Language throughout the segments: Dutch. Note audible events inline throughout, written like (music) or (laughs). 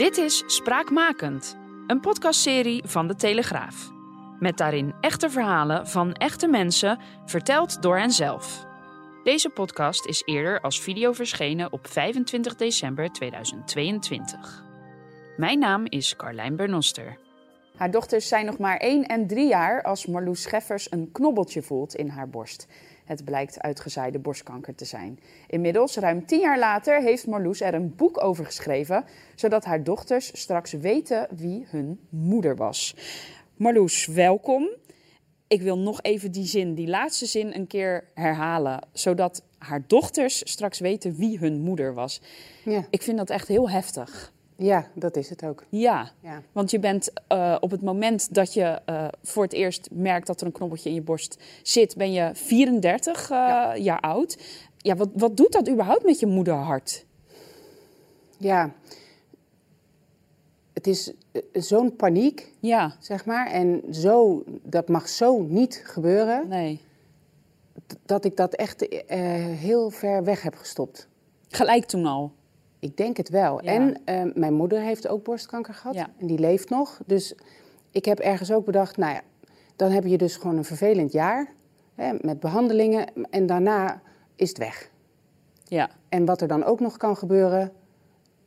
Dit is Spraakmakend, een podcastserie van de Telegraaf. Met daarin echte verhalen van echte mensen, verteld door henzelf. Deze podcast is eerder als video verschenen op 25 december 2022. Mijn naam is Carlijn Bernoster. Haar dochters zijn nog maar 1 en 3 jaar als Marloes Scheffers een knobbeltje voelt in haar borst. Het blijkt uitgezaaide borstkanker te zijn. Inmiddels, ruim 10 jaar later, heeft Marloes er een boek over geschreven, zodat haar dochters straks weten wie hun moeder was. Marloes, welkom. Ik wil nog even die zin, die laatste zin, een keer herhalen, zodat haar dochters straks weten wie hun moeder was. Ja. Ik vind dat echt heel heftig. Ja, dat is het ook. Ja, Ja. want je bent eh, op het moment dat je eh, voor het eerst merkt dat er een knobbeltje in je borst zit, ben je 34 eh, jaar oud. Ja, wat, wat doet dat überhaupt met je moederhart? Ja, het is zo'n paniek, Ja, zeg maar. En zo, dat mag zo niet gebeuren, nee. dat ik dat echt heel ver weg heb gestopt. Gelijk toen al. Ik denk het wel. Ja. En eh, mijn moeder heeft ook borstkanker gehad. Ja. En die leeft nog. Dus ik heb ergens ook bedacht, nou ja, dan heb je dus gewoon een vervelend jaar. Hè, met behandelingen. En daarna is het weg. Ja, En wat er dan ook nog kan gebeuren,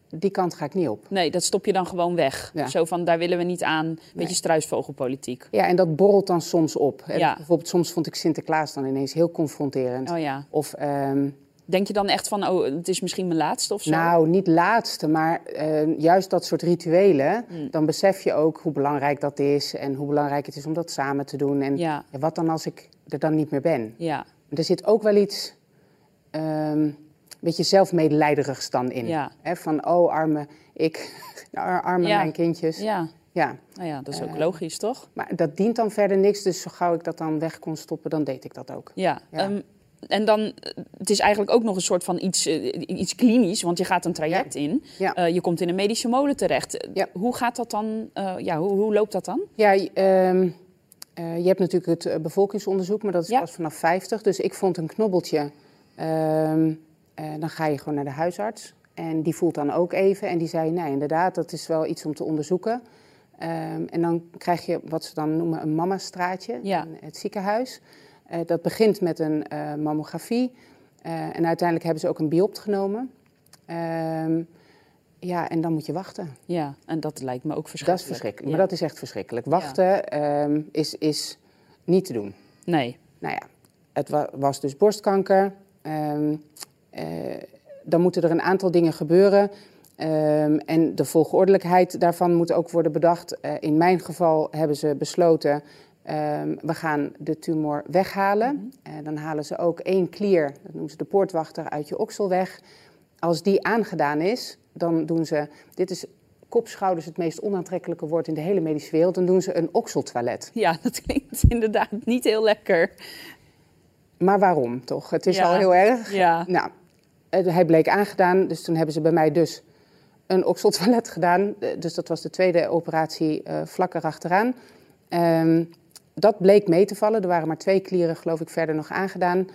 die kant ga ik niet op. nee, dat stop je dan gewoon weg. Ja. Zo van, daar willen we niet aan. Beetje Nee. struisvogelpolitiek. Ja, en dat borrelt dan soms op. Ja. Bijvoorbeeld, soms vond ik Sinterklaas dan ineens heel confronterend. Oh ja. Of, ehm, Denk je dan echt van, oh, het is misschien mijn laatste of zo? nou, niet laatste, maar eh, juist dat soort rituelen. Mm. Dan besef je ook hoe belangrijk dat is en hoe belangrijk het is om dat samen te doen. En Ja, wat dan als ik er dan niet meer ben? ja, Er zit ook wel iets, ehm, een beetje zelfmedelijderigs dan in. ja. Hè, van, oh, arme ik, (laughs) arme mijn kindjes. Ja, ja. nou ja, dat is ook Eh, logisch, toch? Maar dat dient dan verder niks, dus zo gauw ik dat dan weg kon stoppen, dan deed ik dat ook. Ja. Ja. ehm, en dan, het is eigenlijk ook nog een soort van iets, eh, iets klinisch, want je gaat een traject in. Ja. Eh, je komt in een medische molen terecht. Ja. Hoe gaat dat dan, eh, ja, hoe, hoe loopt dat dan? Ja, je- ehm, eh, je hebt natuurlijk het bevolkingsonderzoek, maar dat is pas vanaf 50. Dus ik vond een knobbeltje. ehm, eh, dan ga je gewoon naar de huisarts. En die voelt dan ook even. En die zei, nee, inderdaad, dat is wel iets om te onderzoeken. Ehm, en dan krijg je wat ze dan noemen een mamastraatje in het ziekenhuis. Eh, dat begint met een eh, mammografie. Eh, en uiteindelijk hebben ze ook een biopt genomen. Ehm, ja, en dan moet je wachten. Ja, en dat lijkt me ook Dat verschrikkelijk. is verschrikkelijk. Ja. Maar dat is echt verschrikkelijk. Wachten ehm, is, is niet te doen. Nee, Nou ja, het wa- was dus borstkanker. Ehm, eh, dan moeten er een aantal dingen gebeuren. En de volgordelijkheid daarvan moet ook worden bedacht. In mijn geval hebben ze besloten, ehm, we gaan de tumor weghalen. Eh, dan halen ze ook één klier, dat noemen ze de poortwachter, uit je oksel weg. Als die aangedaan is, dan doen ze, dit is kopschouders het meest onaantrekkelijke woord in de hele medische wereld, dan doen ze een okseltoilet. ja, dat klinkt inderdaad niet heel lekker. Maar waarom toch? Het is Ja. al heel erg. Ja, Nou, hij bleek aangedaan, dus toen hebben ze bij mij dus een okseltoilet gedaan. Eh, Dus dat was de tweede operatie eh, vlak erachteraan. Ehm dat bleek mee te vallen. Er waren maar twee klieren, geloof ik, verder nog aangedaan.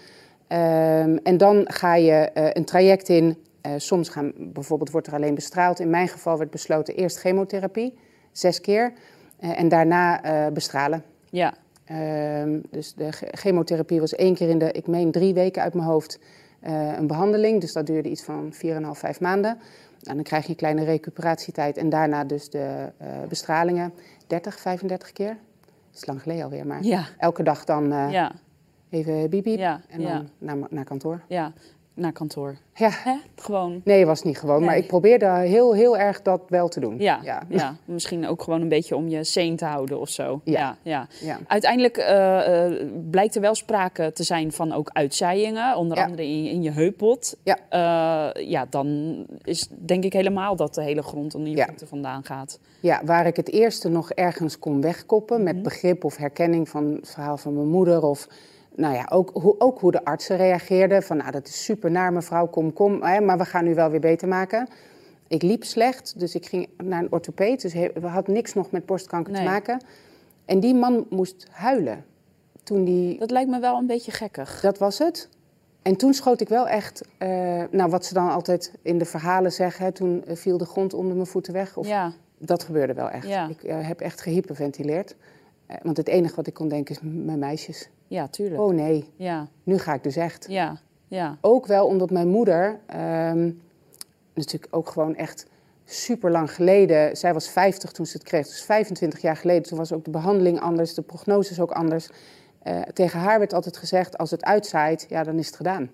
Ehm, en dan ga je eh, een traject in. Eh, soms gaan, bijvoorbeeld wordt er alleen bestraald. In mijn geval werd besloten eerst chemotherapie, zes keer. eh, en daarna bestralen. ja, Ehm, dus de chemotherapie was één keer in de, ik meen drie weken uit mijn hoofd, een behandeling. Dus dat duurde iets van 4,5, 5 maanden. En dan krijg je een kleine recuperatietijd en daarna dus de bestralingen. 30, 35 keer. Is lang geleden alweer, maar ja, elke dag dan eh, ja, even biep en dan naar, naar kantoor. ja, naar kantoor. Ja, Hè? Gewoon. nee, was niet gewoon, maar ik probeerde heel, heel erg dat wel te doen. Ja, ja. ja. misschien ook gewoon een beetje om je sane te houden of zo. Ja. ja. ja. ja. Uiteindelijk eh, eh, blijkt er wel sprake te zijn van ook uitzaaiingen, onder andere in, in je heupbot. Ja. Eh, ja, dan is denk ik helemaal dat de hele grond onder je Ja. voeten vandaan gaat. Ja, waar ik het eerste nog ergens kon wegkoppen met Mhm. begrip of herkenning van het verhaal van mijn moeder. Of nou ja, ook, hoe, ook hoe de artsen reageerden. Van nou, dat is super naar mevrouw, kom, kom. Hè, maar we gaan nu wel weer beter maken. Ik liep slecht, dus ik ging naar een orthopeed. Dus we hadden niks nog met borstkanker Nee. te maken. En die man moest huilen. Toen die, Dat lijkt me wel een beetje gekkig. dat was het. En toen schoot ik wel echt, eh, nou wat ze dan altijd in de verhalen zeggen, hè, toen eh, viel de grond onder mijn voeten weg. Of, Ja, Dat gebeurde wel echt. Ja. Ik eh, heb echt gehyperventileerd. Eh, want het enige wat ik kon denken is mijn meisjes. ja, tuurlijk. Oh nee, Ja, nu ga ik dus echt. ja, ja. Ook wel omdat mijn moeder, ehm, natuurlijk ook gewoon echt super lang geleden, zij was 50 toen ze het kreeg, dus 25 jaar geleden, toen was ook de behandeling anders, de prognoses ook anders. Eh, tegen haar werd altijd gezegd, als het uitzaait, ja, dan is het gedaan.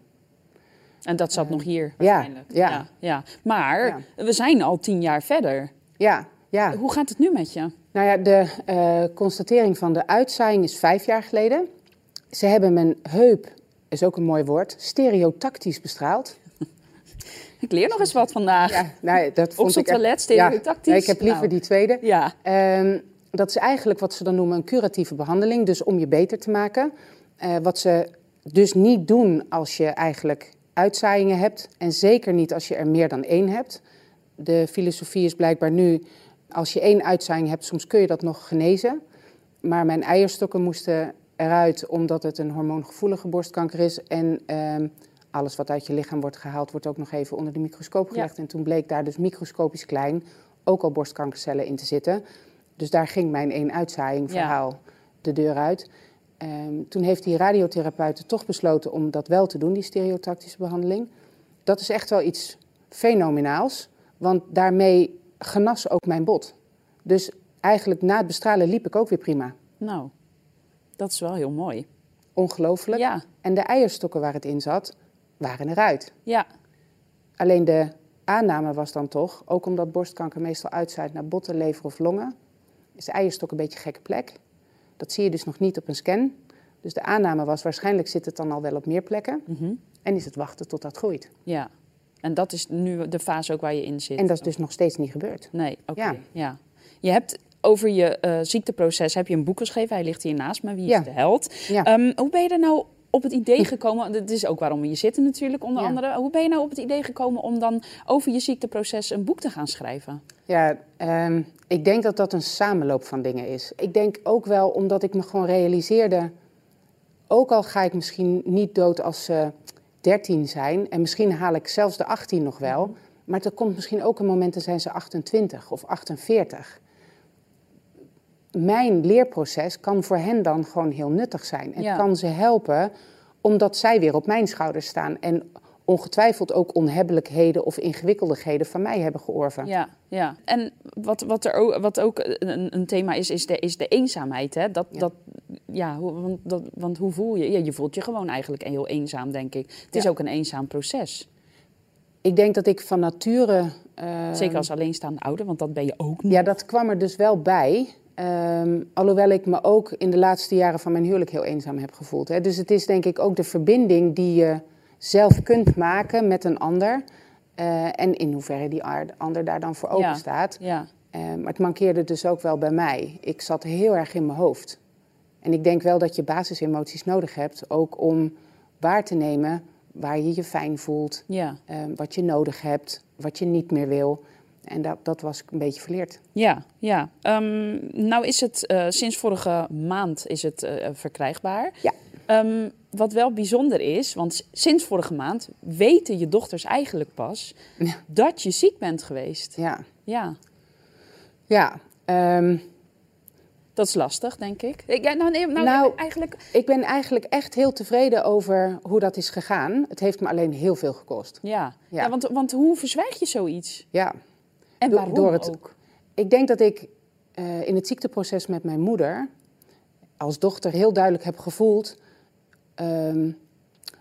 En dat zat nog hier ja, waarschijnlijk. ja. ja, ja. Maar Ja. we zijn al tien jaar verder. Ja, ja. Hoe gaat het nu met je? Nou ja, de eh, constatering van de uitzaaiing is vijf jaar geleden. Ze hebben mijn heup, is ook een mooi woord, stereotactisch bestraald. (laughs) Ik leer nog eens wat vandaag. Ja, nou, dat Op vond zo'n ik echt- toilet, stereotactisch. Ja, ik heb liever Nou. die tweede. Ja. Ehm, dat is eigenlijk wat ze dan noemen een curatieve behandeling, dus om je beter te maken. Eh, wat ze dus niet doen als je eigenlijk uitzaaiingen hebt en zeker niet als je er meer dan één hebt. De filosofie is blijkbaar nu, als je één uitzaaiing hebt, soms kun je dat nog genezen. Maar mijn eierstokken moesten eruit omdat het een hormoongevoelige borstkanker is. En ehm, alles wat uit je lichaam wordt gehaald, wordt ook nog even onder de microscoop Ja. gelegd. En toen bleek daar dus microscopisch klein ook al borstkankercellen in te zitten. Dus daar ging mijn één uitzaaiing Ja. verhaal de deur uit. Ehm, toen heeft die radiotherapeut toch besloten om dat wel te doen, die stereotactische behandeling. Dat is echt wel iets fenomenaals, want daarmee genas ook mijn bot. Dus eigenlijk na het bestralen liep ik ook weer prima. Nou, dat is wel heel mooi. Ongelooflijk. Ja, En de eierstokken waar het in zat, waren eruit. ja, Alleen de aanname was dan toch, ook omdat borstkanker meestal uitzaait naar botten, lever of longen, is de eierstok een beetje een gekke plek. Dat zie je dus nog niet op een scan. Dus de aanname was, waarschijnlijk zit het dan al wel op meer plekken. mhm, En is het wachten tot dat groeit. ja. En dat is nu de fase ook waar je in zit. En dat is dus nog steeds niet gebeurd. Nee, oké. Ja. Ja. Je hebt over je eh, ziekteproces heb je een boek geschreven. Hij ligt hier naast me. Wie Ja. is de held? Ja. Ehm, hoe ben je er nou op het idee (laughs) gekomen? Dit is ook waarom we hier zitten natuurlijk, onder Ja. andere. Hoe ben je nou op het idee gekomen om dan over je ziekteproces een boek te gaan schrijven? Ja, ehm, ik denk dat dat een samenloop van dingen is. Ik denk ook wel omdat ik me gewoon realiseerde, ook al ga ik misschien niet dood als ze 13 zijn, en misschien haal ik zelfs de 18 nog wel, maar er komt misschien ook een moment, dan zijn ze 28 of 48. Mijn leerproces kan voor hen dan gewoon heel nuttig zijn. En Ja. kan ze helpen omdat zij weer op mijn schouders staan. En ongetwijfeld ook onhebbelijkheden of ingewikkeldigheden van mij hebben georven. Ja, ja. En wat, wat, er ook, wat ook een, een thema is, is de, is de eenzaamheid. Hè? Dat, Ja. Dat, ja, hoe- want, dat, want hoe voel je? Ja, je voelt je gewoon eigenlijk heel eenzaam, denk ik. Het is ook een eenzaam proces. Ik denk dat ik van nature. eh, Zeker als alleenstaande ouder, want dat ben je ook niet. Ja, dat kwam er dus wel bij. Ehm, alhoewel ik me ook in de laatste jaren van mijn huwelijk heel eenzaam heb gevoeld. Hè. Dus het is denk ik ook de verbinding die je zelf kunt maken met een ander. eh, en in hoeverre die ander daar dan voor open staat. Ja, Eh, maar het mankeerde dus ook wel bij mij. Ik zat heel erg in mijn hoofd. En ik denk wel dat je basisemoties nodig hebt, ook om waar te nemen waar je je fijn voelt, ja. eh, wat je nodig hebt, wat je niet meer wil. En dat, dat was ik een beetje verleerd. Ja, ja. Ehm, nou is het eh, sinds vorige maand is het eh, verkrijgbaar. Ja. Ehm, wat wel bijzonder is, want sinds vorige maand weten je dochters eigenlijk pas Ja. dat je ziek bent geweest. Ja, Ja, ja. ehm, dat is lastig, denk ik. ik ja, nou, nee, nou, Nou, eigenlijk. ik ben eigenlijk echt heel tevreden over hoe dat is gegaan. Het heeft me alleen heel veel gekost. Ja, ja. Ja. want, want hoe verzwijg je zoiets? Ja, En Door- waarom door het- ook? ik denk dat ik eh, in het ziekteproces met mijn moeder als dochter heel duidelijk heb gevoeld ehm,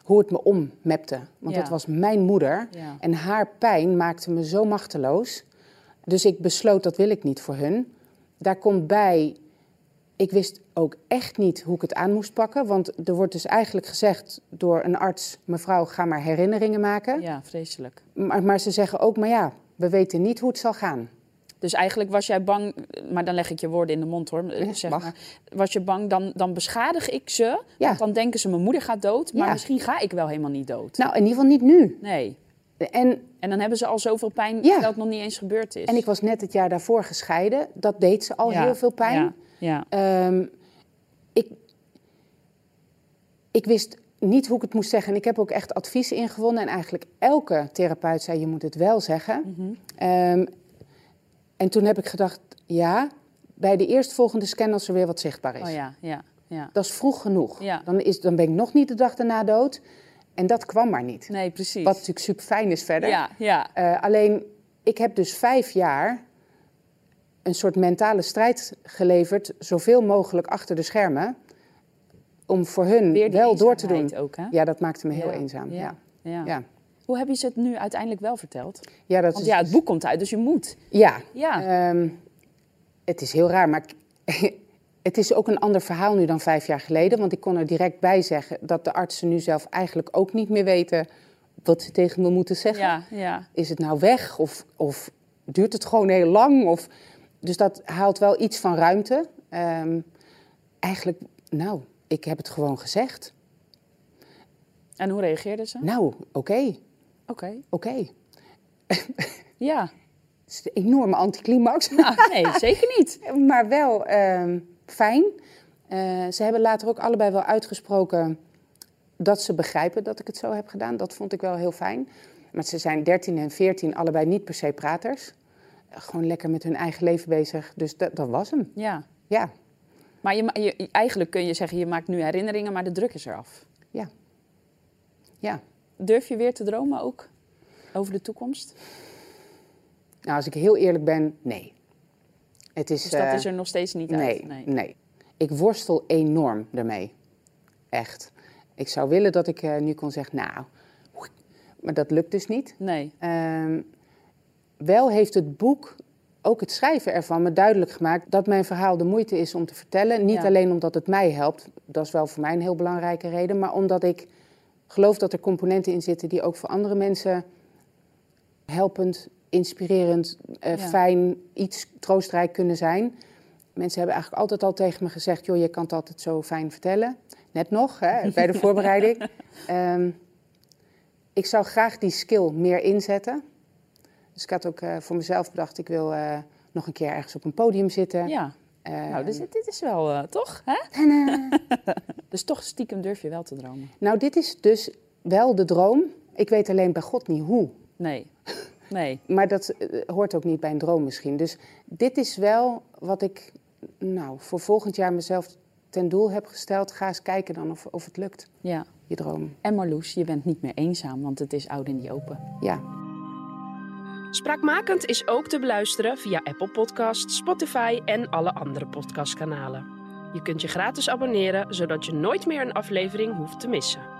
hoe het me ommepte. Want Ja. het was mijn moeder Ja. en haar pijn maakte me zo machteloos. Dus ik besloot dat wil ik niet voor hun. Daar komt bij, ik wist ook echt niet hoe ik het aan moest pakken. Want er wordt dus eigenlijk gezegd door een arts, mevrouw ga maar herinneringen maken. Ja, vreselijk. Maar, maar ze zeggen ook, maar ja, we weten niet hoe het zal gaan. Dus eigenlijk was jij bang, maar dan leg ik je woorden in de mond hoor. Zeg maar, was je bang, dan, dan beschadig ik ze. Ja. Want dan denken ze, mijn moeder gaat dood. Maar Ja. misschien ga ik wel helemaal niet dood. Nou, in ieder geval niet nu. Nee. En En dan hebben ze al zoveel pijn, Ja. terwijl het nog niet eens gebeurd is. En ik was net het jaar daarvoor gescheiden. Dat deed ze al heel veel pijn. Ja. Ehm, ik, ik wist niet hoe ik het moest zeggen. En ik heb ook echt advies ingewonnen. En eigenlijk elke therapeut zei, je moet het wel zeggen. Mhm. Ehm, en toen heb ik gedacht, ja, bij de eerstvolgende scan als er weer wat zichtbaar is. Oh ja, ja, ja. Dat is vroeg genoeg. Ja. Dan, is, dan ben ik nog niet de dag daarna dood. En dat kwam maar niet. Nee, precies. Wat natuurlijk super fijn is verder. Ja, ja. Eh, alleen, ik heb dus vijf jaar een soort mentale strijd geleverd, zoveel mogelijk achter de schermen, om voor hun wel door te doen. ook, hè? Ja, dat maakte me heel Ja, eenzaam. Ja. Ja. Hoe heb je ze het nu uiteindelijk wel verteld? Ja, dat Want is ja, het boek komt uit, dus je moet. Ja, Ja. Ehm, het is heel raar, maar (laughs) het is ook een ander verhaal nu dan vijf jaar geleden. Want ik kon er direct bij zeggen dat de artsen nu zelf eigenlijk ook niet meer weten wat ze tegen me moeten zeggen. Ja, ja. Is het nou weg of, of duurt het gewoon heel lang? Of, dus dat haalt wel iets van ruimte. Ehm, eigenlijk, nou, ik heb het gewoon gezegd. En hoe reageerden ze? Nou, oké, Oké. oké. (laughs) Ja. Het is een enorme anticlimax. Nou, nee, (laughs) zeker niet. maar wel ehm, fijn. Eh, ze hebben later ook allebei wel uitgesproken dat ze begrijpen dat ik het zo heb gedaan. Dat vond ik wel heel fijn. Maar ze zijn 13 en 14 allebei niet per se praters. Gewoon lekker met hun eigen leven bezig. Dus dat, dat was hem. Ja. Ja, Maar je, je, eigenlijk kun je zeggen, je maakt nu herinneringen, maar de druk is eraf. ja. Ja. Durf je weer te dromen ook over de toekomst? Nou, als ik heel eerlijk ben, nee. Het is, Dus dat eh, is er nog steeds niet nee, uit? nee, Ik worstel enorm ermee. Echt. Ik zou willen dat ik eh, nu kon zeggen, nou, maar dat lukt dus niet. Nee. Ehm, wel heeft het boek, ook het schrijven ervan, me duidelijk gemaakt dat mijn verhaal de moeite is om te vertellen. Niet Ja. alleen omdat het mij helpt, dat is wel voor mij een heel belangrijke reden, maar omdat ik geloof dat er componenten in zitten die ook voor andere mensen helpend, inspirerend, eh, Ja. fijn, iets troostrijk kunnen zijn. Mensen hebben eigenlijk altijd al tegen me gezegd: joh, je kan het altijd zo fijn vertellen. Net nog, hè, (laughs) bij de voorbereiding. Ehm, ik zou graag die skill meer inzetten. Dus ik had ook eh, voor mezelf bedacht: ik wil eh, nog een keer ergens op een podium zitten. Ja. Nou, dus dit is wel, eh, toch? Hè? (laughs) en, (laughs) Dus toch stiekem durf je wel te dromen? nou, dit is dus wel de droom. Ik weet alleen bij God niet hoe. Nee. Nee. (laughs) Maar dat hoort ook niet bij een droom misschien. Dus dit is wel wat ik nou, voor volgend jaar mezelf ten doel heb gesteld. Ga eens kijken dan of, of het lukt, Ja. je droom. En Marloes, je bent niet meer eenzaam, want het is oud in die open. Ja. Spraakmakend is ook te beluisteren via Apple Podcasts, Spotify en alle andere podcastkanalen. Je kunt je gratis abonneren, zodat je nooit meer een aflevering hoeft te missen.